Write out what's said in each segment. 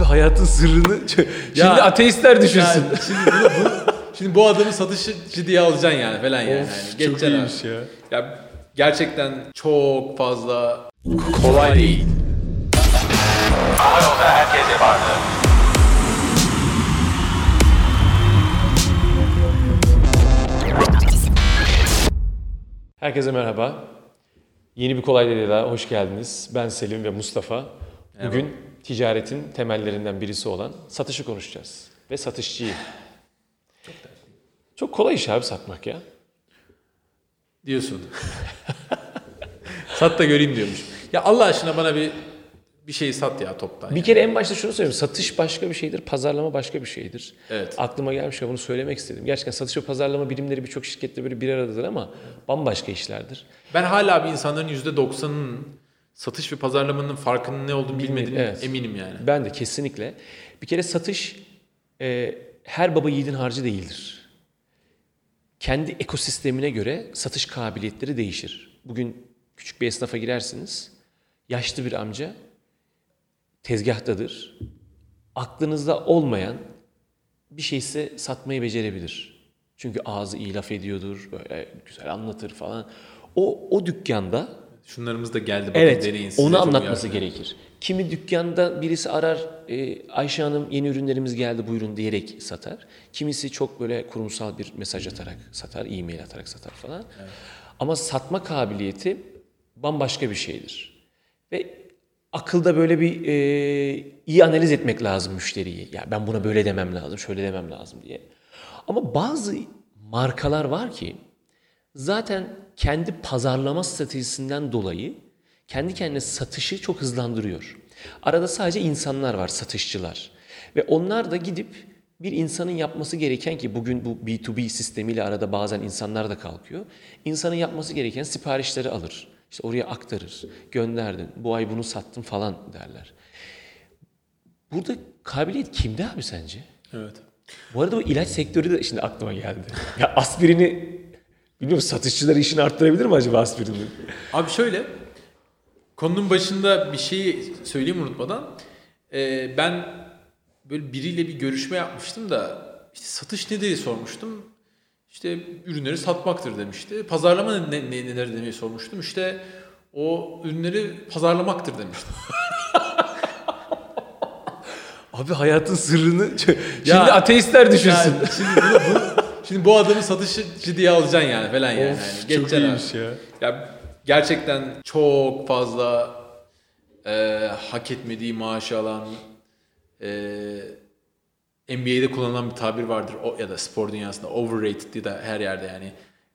Abi hayatın sırrını şimdi ateistler düşünsün. Yani şimdi, bunu, bu, şimdi bu adamı satışçı diye alacaksın yani falan yani. Of, yani çok iyiymiş abi. ya. Ya gerçekten çok fazla kolay değil. Havayolda herkese vardı. Herkese merhaba. Yeni bir kolay Deli'ye daha hoş geldiniz. Ben Selim ve Mustafa. Bugün ticaretin temellerinden birisi olan satışı konuşacağız. Ve satışçıyı. Çok kolay iş abi satmak ya. diyorsun. sat da göreyim diyormuş. Ya Allah aşkına bana bir bir şey sat ya toptan. Bir kere en başta şunu söyleyeyim. Satış başka bir şeydir, pazarlama başka bir şeydir. Evet. Aklıma gelmiş ve bunu söylemek istedim. Gerçekten satış ve pazarlama birimleri birçok şirkette böyle bir aradadır ama bambaşka işlerdir. Ben hala bir insanların %90'ının satış ve pazarlamanın farkının ne olduğunu bilmediğine evet. eminim yani. Ben de kesinlikle. Bir kere satış e, her baba yiğidin harcı değildir. Kendi ekosistemine göre satış kabiliyetleri değişir. Bugün küçük bir esnafa girersiniz. Yaşlı bir amca tezgahtadır. Aklınızda olmayan bir şeyse satmayı becerebilir. Çünkü ağzı iyi laf ediyordur, böyle güzel anlatır falan. O, o dükkanda Şunlarımız da geldi bakın Evet, deneyin size onu anlatması uyardı. gerekir. Kimi dükkanda birisi arar, e, Ayşe Hanım yeni ürünlerimiz geldi buyurun diyerek satar. Kimisi çok böyle kurumsal bir mesaj atarak satar, e-mail atarak satar falan. Ama satma kabiliyeti bambaşka bir şeydir. Ve akılda böyle bir e, iyi analiz etmek lazım müşteriyi. Ya ben buna böyle demem lazım, şöyle demem lazım diye. Ama bazı markalar var ki zaten kendi pazarlama stratejisinden dolayı kendi kendine satışı çok hızlandırıyor. Arada sadece insanlar var, satışçılar. Ve onlar da gidip bir insanın yapması gereken ki bugün bu B2B sistemiyle arada bazen insanlar da kalkıyor. İnsanın yapması gereken siparişleri alır. İşte oraya aktarır. Gönderdin. Bu ay bunu sattım falan derler. Burada kabiliyet kimde abi sence? Evet. Bu arada bu ilaç sektörü de şimdi aklıma geldi. Ya aspirini bilmiyorum satışçılar işini arttırabilir mi acaba aspirini? Abi şöyle konunun başında bir şeyi söyleyeyim unutmadan. Ee, ben böyle biriyle bir görüşme yapmıştım da işte satış ne diye sormuştum. İşte ürünleri satmaktır demişti. Pazarlama ne, ne, neler demeyi sormuştum. İşte o ürünleri pazarlamaktır demiştim. Abi hayatın sırrını şimdi Ya- ateistler düşünsün. Yani şimdi, bunu, bu, şimdi bu adamı satışçı diye alacaksın yani falan yani. Of, Yani çok iyiymiş abi. ya. Ya gerçekten çok fazla e, hak etmediği maaşı alan e, NBA'de kullanılan bir tabir vardır o ya da spor dünyasında overrated diye de her yerde yani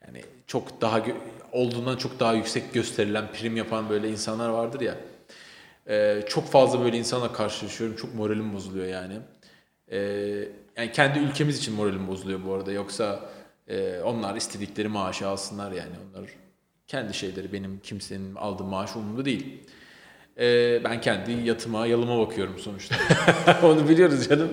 yani çok daha olduğundan çok daha yüksek gösterilen prim yapan böyle insanlar vardır ya. E, çok fazla böyle insanla karşılaşıyorum. Çok moralim bozuluyor yani. E, yani kendi ülkemiz için moralim bozuluyor bu arada. Yoksa e, onlar istedikleri maaşı alsınlar yani. Onlar kendi şeyleri benim kimsenin aldığı maaş umurumda değil. E, ben kendi yatıma, yalıma bakıyorum sonuçta. Onu biliyoruz canım.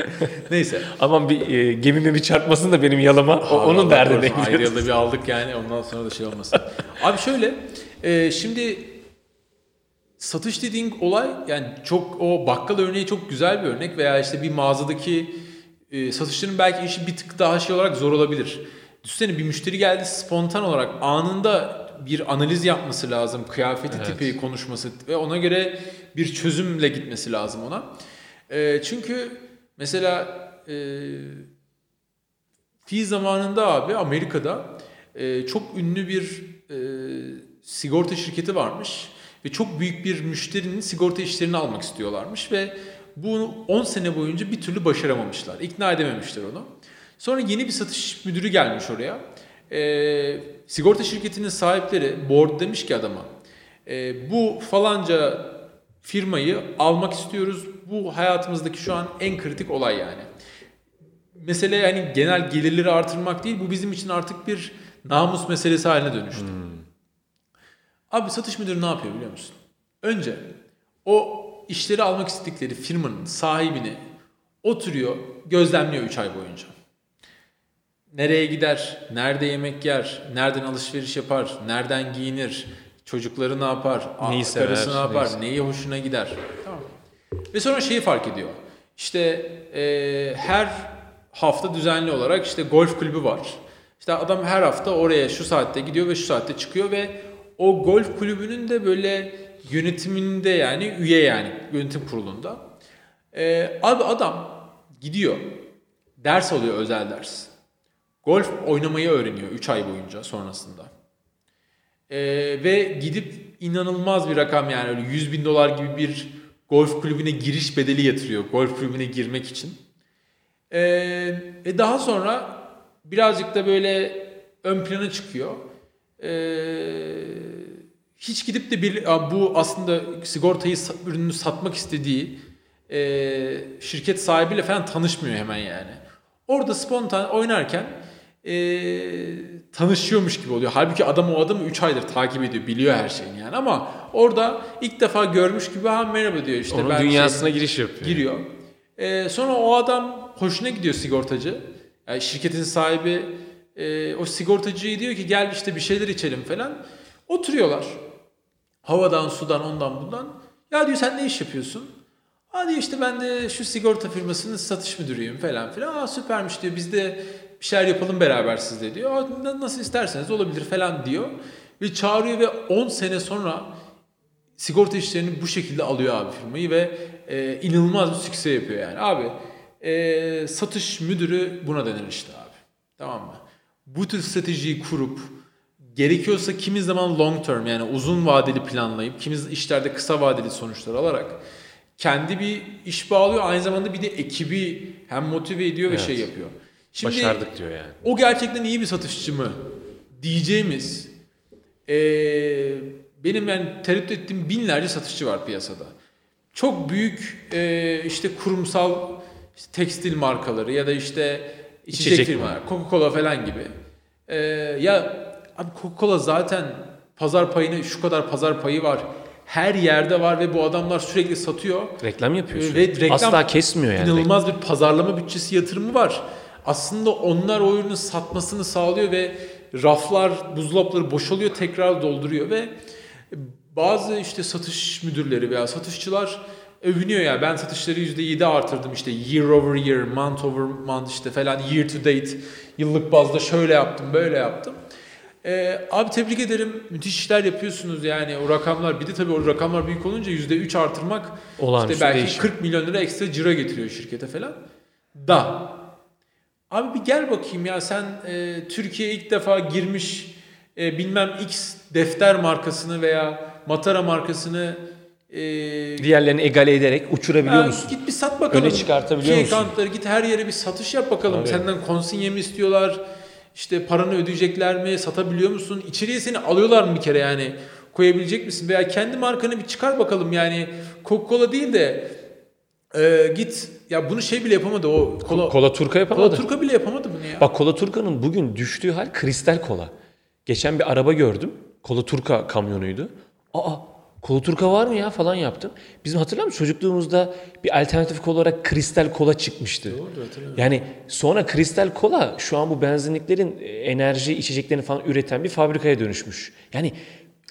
Neyse. Aman bir e, gemime bir çarpmasın da benim yalama. O, Abi onun derdine korusun, Ayrı yılda bir aldık yani ondan sonra da şey olmasın. Abi şöyle e, şimdi satış dediğin olay yani çok o bakkal örneği çok güzel bir örnek veya işte bir mağazadaki e, satışların belki işi bir tık daha şey olarak zor olabilir. Düşünsene bir müşteri geldi spontan olarak anında bir analiz yapması lazım. Kıyafeti tipi konuşması ve ona göre bir çözümle gitmesi lazım ona. E, çünkü mesela e, Fi zamanında abi Amerika'da e, çok ünlü bir e, sigorta şirketi varmış ve çok büyük bir müşterinin sigorta işlerini almak istiyorlarmış ve bunu 10 sene boyunca bir türlü başaramamışlar. İkna edememişler onu. Sonra yeni bir satış müdürü gelmiş oraya. E, sigorta şirketinin sahipleri board demiş ki adama e, bu falanca firmayı almak istiyoruz. Bu hayatımızdaki şu an en kritik olay yani mesele yani genel gelirleri artırmak değil bu bizim için artık bir namus meselesi haline dönüştü. Abi satış müdürü ne yapıyor biliyor musun? Önce o işleri almak istedikleri firmanın sahibini oturuyor gözlemliyor 3 ay boyunca. Nereye gider, nerede yemek yer, nereden alışveriş yapar, nereden giyinir, çocukları ne yapar, Neyi karısı sever, ne yapar, neyi- neyi hoşuna gider. Tamam. Ve sonra şeyi fark ediyor. İşte e, her hafta düzenli olarak işte golf kulübü var. İşte adam her hafta oraya şu saatte gidiyor ve şu saatte çıkıyor ve o golf kulübünün de böyle yönetiminde yani üye yani yönetim kurulunda. E, abi adam gidiyor ders alıyor özel ders. Golf oynamayı öğreniyor 3 ay boyunca sonrasında. Ee, ve gidip inanılmaz bir rakam yani öyle 100 bin dolar gibi bir golf kulübüne giriş bedeli yatırıyor golf kulübüne girmek için. Ee, e daha sonra birazcık da böyle ön plana çıkıyor. Ee, hiç gidip de bir bu aslında sigortayı ürününü satmak istediği e, şirket sahibiyle falan tanışmıyor hemen yani. Orada spontan oynarken e, tanışıyormuş gibi oluyor. Halbuki adam o adamı 3 aydır takip ediyor. Biliyor her şeyini yani ama orada ilk defa görmüş gibi ha merhaba diyor işte. Onun dünyasına şey, giriş yapıyor. Giriyor. E, sonra o adam hoşuna gidiyor sigortacı. Yani şirketin sahibi e, o sigortacıyı diyor ki gel işte bir şeyler içelim falan. Oturuyorlar. Havadan, sudan, ondan bundan. Ya diyor sen ne iş yapıyorsun? Hadi işte ben de şu sigorta firmasının satış müdürüyüm falan filan. Aa süpermiş diyor. Biz de bir şeyler yapalım beraber sizle diyor. Aa, nasıl isterseniz olabilir falan diyor. Ve çağırıyor ve 10 sene sonra sigorta işlerini bu şekilde alıyor abi firmayı ve e, inanılmaz bir sükse yapıyor yani. Abi e, satış müdürü buna denir işte abi. Tamam mı? Bu tür stratejiyi kurup gerekiyorsa kimi zaman long term yani uzun vadeli planlayıp kimi işlerde kısa vadeli sonuçlar alarak kendi bir iş bağlıyor aynı zamanda bir de ekibi hem motive ediyor evet. ve şey yapıyor. Şimdi, Başardık diyor yani. O gerçekten iyi bir satışçı mı diyeceğimiz e, benim yani tereddüt ettiğim binlerce satışçı var piyasada. Çok büyük e, işte kurumsal işte tekstil markaları ya da işte içecek, içecek firmalar, Coca-Cola falan gibi. E, ya abi Coca-Cola zaten pazar payını şu kadar pazar payı var her yerde var ve bu adamlar sürekli satıyor. Reklam yapıyorsun. Ve reklam Asla kesmiyor yani. İnanılmaz bir pazarlama bütçesi yatırımı var. Aslında onlar o ürünü satmasını sağlıyor ve raflar, buzdolapları boşalıyor, tekrar dolduruyor ve bazı işte satış müdürleri veya satışçılar övünüyor ya ben satışları %7 artırdım işte year over year, month over month işte falan year to date yıllık bazda şöyle yaptım böyle yaptım. Ee, abi tebrik ederim. Müthiş işler yapıyorsunuz yani o rakamlar. Bir de tabii o rakamlar büyük olunca %3 artırmak Olağanüstü işte belki değişim. 40 milyon lira ekstra cira getiriyor şirkete falan. Da. Abi bir gel bakayım ya sen e, Türkiye'ye ilk defa girmiş e, bilmem X defter markasını veya Matara markasını e, diğerlerini egale ederek uçurabiliyor musun? Git bir sat bakalım. Öne çıkartabiliyor Key musun? git her yere bir satış yap bakalım. Tabii. Senden konsinye mi istiyorlar? İşte paranı ödeyecekler mi? Satabiliyor musun? İçeriye seni alıyorlar mı bir kere yani? Koyabilecek misin? Veya kendi markanı bir çıkar bakalım yani. Coca-Cola değil de e, git ya bunu şey bile yapamadı o kola, kola Turka yapamadı. Kola Turka bile yapamadı bunu ya. Bak Kola Turka'nın bugün düştüğü hal kristal kola. Geçen bir araba gördüm. Kola Turka kamyonuydu. Aa Kola Turka var mı ya falan yaptım. Bizim hatırlar mısın çocukluğumuzda bir alternatif olarak kristal kola çıkmıştı. Doğru hatırlıyorum. Yani sonra kristal kola şu an bu benzinliklerin e, enerji içeceklerini falan üreten bir fabrikaya dönüşmüş. Yani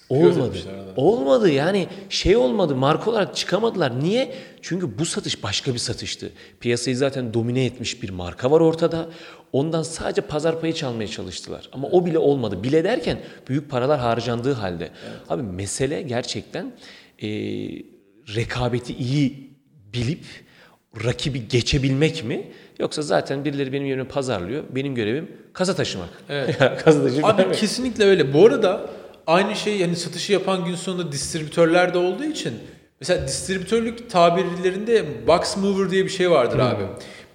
Olmadı. Olmadı yani şey olmadı marka olarak çıkamadılar. Niye? Çünkü bu satış başka bir satıştı. Piyasayı zaten domine etmiş bir marka var ortada. Ondan sadece pazar payı çalmaya çalıştılar. Ama o bile olmadı. Bile derken büyük paralar harcandığı halde. Evet. Abi mesele gerçekten e, rekabeti iyi bilip rakibi geçebilmek mi? Yoksa zaten birileri benim yerime pazarlıyor. Benim görevim kasa taşımak. Evet. kasa taşımak. Abi kesinlikle öyle. Bu arada aynı şey yani satışı yapan gün sonunda distribütörler de olduğu için mesela distribütörlük tabirlerinde box mover diye bir şey vardır hmm. abi.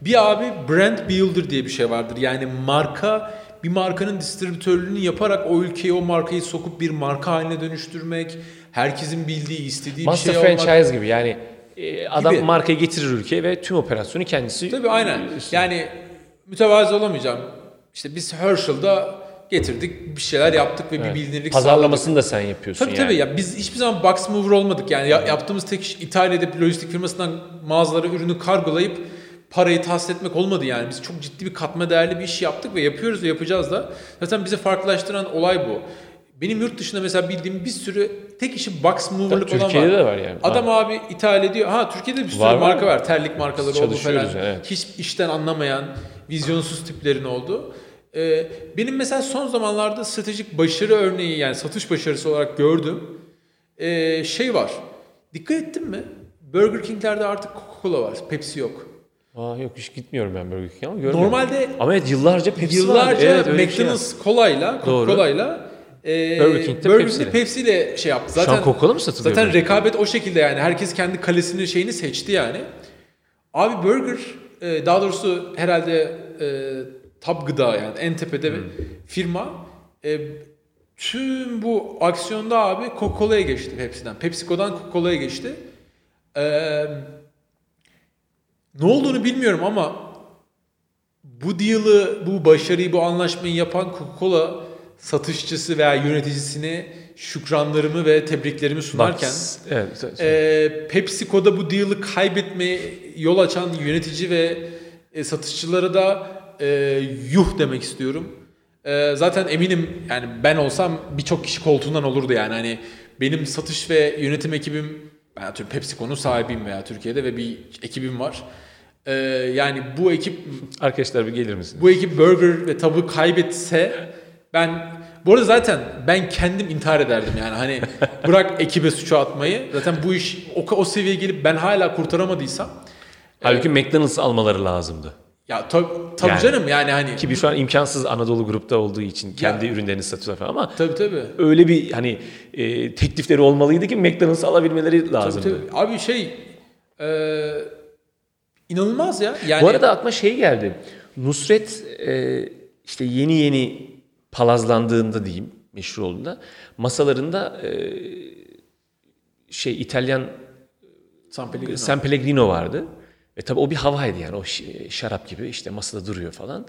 Bir abi brand builder diye bir şey vardır. Yani marka bir markanın distribütörlüğünü yaparak o ülkeye o markayı sokup bir marka haline dönüştürmek, herkesin bildiği, istediği Master bir şey franchise olmak. franchise gibi yani e, adam gibi. markayı getirir ülkeye ve tüm operasyonu kendisi Tabii aynen. Yani mütevazı olamayacağım. İşte biz Herschel'da getirdik bir şeyler yaptık ve evet. bir bilinirlik Pazarlamasını sağladık. da sen yapıyorsun tabii, yani. Tabii ya biz hiçbir zaman box mover olmadık yani evet. yaptığımız tek iş ithal edip lojistik firmasından mağazalara ürünü kargolayıp parayı tahsil etmek olmadı yani. Biz çok ciddi bir katma değerli bir iş yaptık ve yapıyoruz ve yapacağız da. Zaten bizi farklılaştıran olay bu. benim yurt dışında mesela bildiğim bir sürü tek işi box mover'lık olan Türkiye'de var. de var yani. Adam abi ithal ediyor. Ha Türkiye'de bir sürü Var, marka var. Terlik markaları oldu falan. yani, evet. Hiç işten anlamayan, vizyonsuz tiplerin oldu. Ee, benim mesela son zamanlarda stratejik başarı örneği yani satış başarısı olarak gördüğüm ee, şey var. Dikkat ettin mi? Burger King'lerde artık Coca-Cola var. Pepsi yok. Aa, yok hiç gitmiyorum ben Burger King'e ama görmüyorum. Normalde Ama evet yıllarca Pepsi vardı. Yıllarca Evet, öyle bir şey McDonald's kolayla, Doğru. Coca-Cola'yla e, Burger King'de Burger Pepsi'yle. Pepsi'yle şey yaptı. Şu Zaten an Coca-Cola mı satılıyor? zaten rekabet o şekilde yani. Herkes kendi kalesini şeyini seçti yani. Abi Burger e, daha doğrusu herhalde e, tab gıda yani en tepede Hmm. firma e, tüm bu aksiyonda abi Coca-Cola'ya geçti Pepsi'den. PepsiCo'dan Coca-Cola'ya geçti. Eee ne olduğunu bilmiyorum ama bu deal'ı, bu başarıyı, bu anlaşmayı yapan Coca-Cola satışçısı veya yöneticisine şükranlarımı ve tebriklerimi sunarken Bak, evet, e, PepsiCo'da bu deal'ı kaybetmeye yol açan yönetici ve e, satışçılara da e, yuh demek istiyorum. E, zaten eminim yani ben olsam birçok kişi koltuğundan olurdu yani hani benim satış ve yönetim ekibim ben atıyorum PepsiCo'nun sahibiyim veya Türkiye'de ve bir ekibim var. E, yani bu ekip Arkadaşlar bir gelir misin? bu ekip burger ve tabu kaybetse ben bu arada zaten ben kendim intihar ederdim yani hani bırak ekibe suçu atmayı. Zaten bu iş o, o seviyeye gelip ben hala kurtaramadıysam Halbuki McDonald's almaları lazımdı. Ya tab- tabii Yani. canım yani hani Ki bir şu an imkansız Anadolu grupta olduğu için kendi ürünlerini satıyorlar falan ama tabii tabii. öyle bir hani e, teklifleri olmalıydı ki McDonald's alabilmeleri Tabii, lazımdı. tabii. Abi şey e, inanılmaz ya. Yani Bu arada aklıma şey geldi. Nusret e, işte yeni yeni palazlandığında diyeyim meşhur olduğunda masalarında e, şey İtalyan San Pellegrino. San Pellegrino vardı. Ve tabii o bir havaydı yani o şarap gibi işte masada duruyor falan.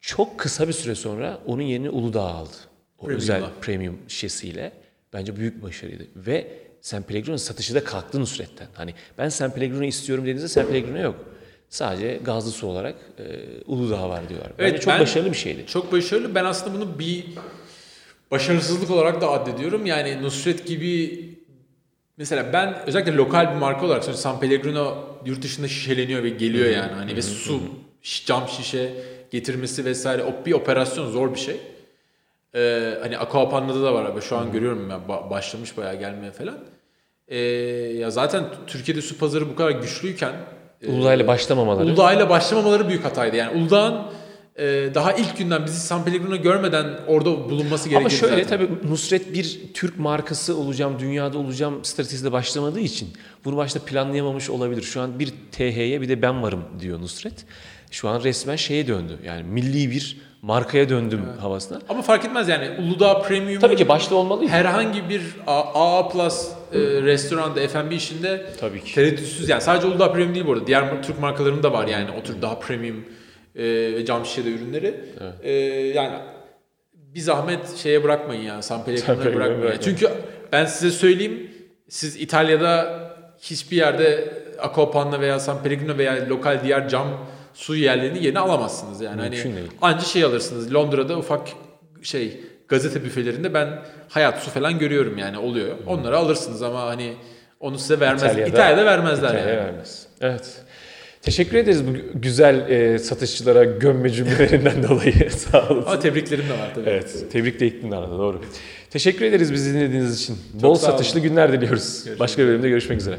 Çok kısa bir süre sonra onun yerini Uludağ aldı. O Premium'la. özel premium şişesiyle. Bence büyük başarıydı. Ve San Pellegrino'nun satışı da kalktı Nusret'ten. Hani ben San Pellegrino istiyorum dediğinizde San Pellegrino yok. Sadece gazlı su olarak e, Uludağ var diyorlar. Bence Evet, çok ben- başarılı bir şeydi. Çok başarılı. Ben aslında bunu bir başarısızlık olarak da addediyorum. Yani Nusret gibi mesela ben özellikle lokal bir marka olarak söylüyorum. San Pellegrino yurt dışında şişeleniyor ve geliyor yani. Hani ve su, cam şişe getirmesi vesaire o bir operasyon zor bir şey. Ee, hani Aquapanna'da da var abi. Şu an görüyorum ya ba- başlamış bayağı gelmeye falan. Ee, ya zaten Türkiye'de su pazarı bu kadar güçlüyken e, Uludağ'la başlamamaları. Uludağ'la başlamamaları büyük hataydı. Yani Uludağ'ın daha ilk günden bizi San Pellegrino görmeden orada bulunması Ama gerekirdi şöyle zaten. tabii Nusret bir Türk markası olacağım, dünyada olacağım stratejide başlamadığı için bunu başta planlayamamış olabilir. Şu an bir TH'ye bir de ben varım diyor Nusret. Şu an resmen şeye döndü. Yani milli bir markaya döndüm havasına. Ama fark etmez yani Uludağ Premium Tabii ki başta olmalıydı. herhangi bir A- AA Plus e, restoranda F&B işinde Tabii ki. tereddütsüz yani sadece Uludağ Premium değil bu arada. Diğer Türk markalarının da var yani o tür daha premium ve cam şişede ürünleri. E, yani bir zahmet şeye bırakmayın ya San Pellegrino'ya bırakmayın. Çünkü ben size söyleyeyim siz İtalya'da hiçbir yerde Aquapanna veya San Pellegrino veya lokal diğer cam su yerlerini yeni alamazsınız yani. Mümkün hani değil. anca şey alırsınız. Londra'da ufak şey gazete büfelerinde ben hayat su falan görüyorum yani oluyor. Onları alırsınız ama hani onu size vermez. İtalya'da- İtalya'da, vermezler İtalya'ya yani. vermez. Evet. Teşekkür ederiz bu güzel e, satışçılara gömme cümlelerinden dolayı. Sağ olun. Ama tebriklerim de var tabii. Evet, tebrik de ettin arada doğru. Teşekkür ederiz bizi dinlediğiniz için. Bol sağ olun. satışlı günler diliyoruz. Görüşmek Başka bir bölümde görüşmek üzere.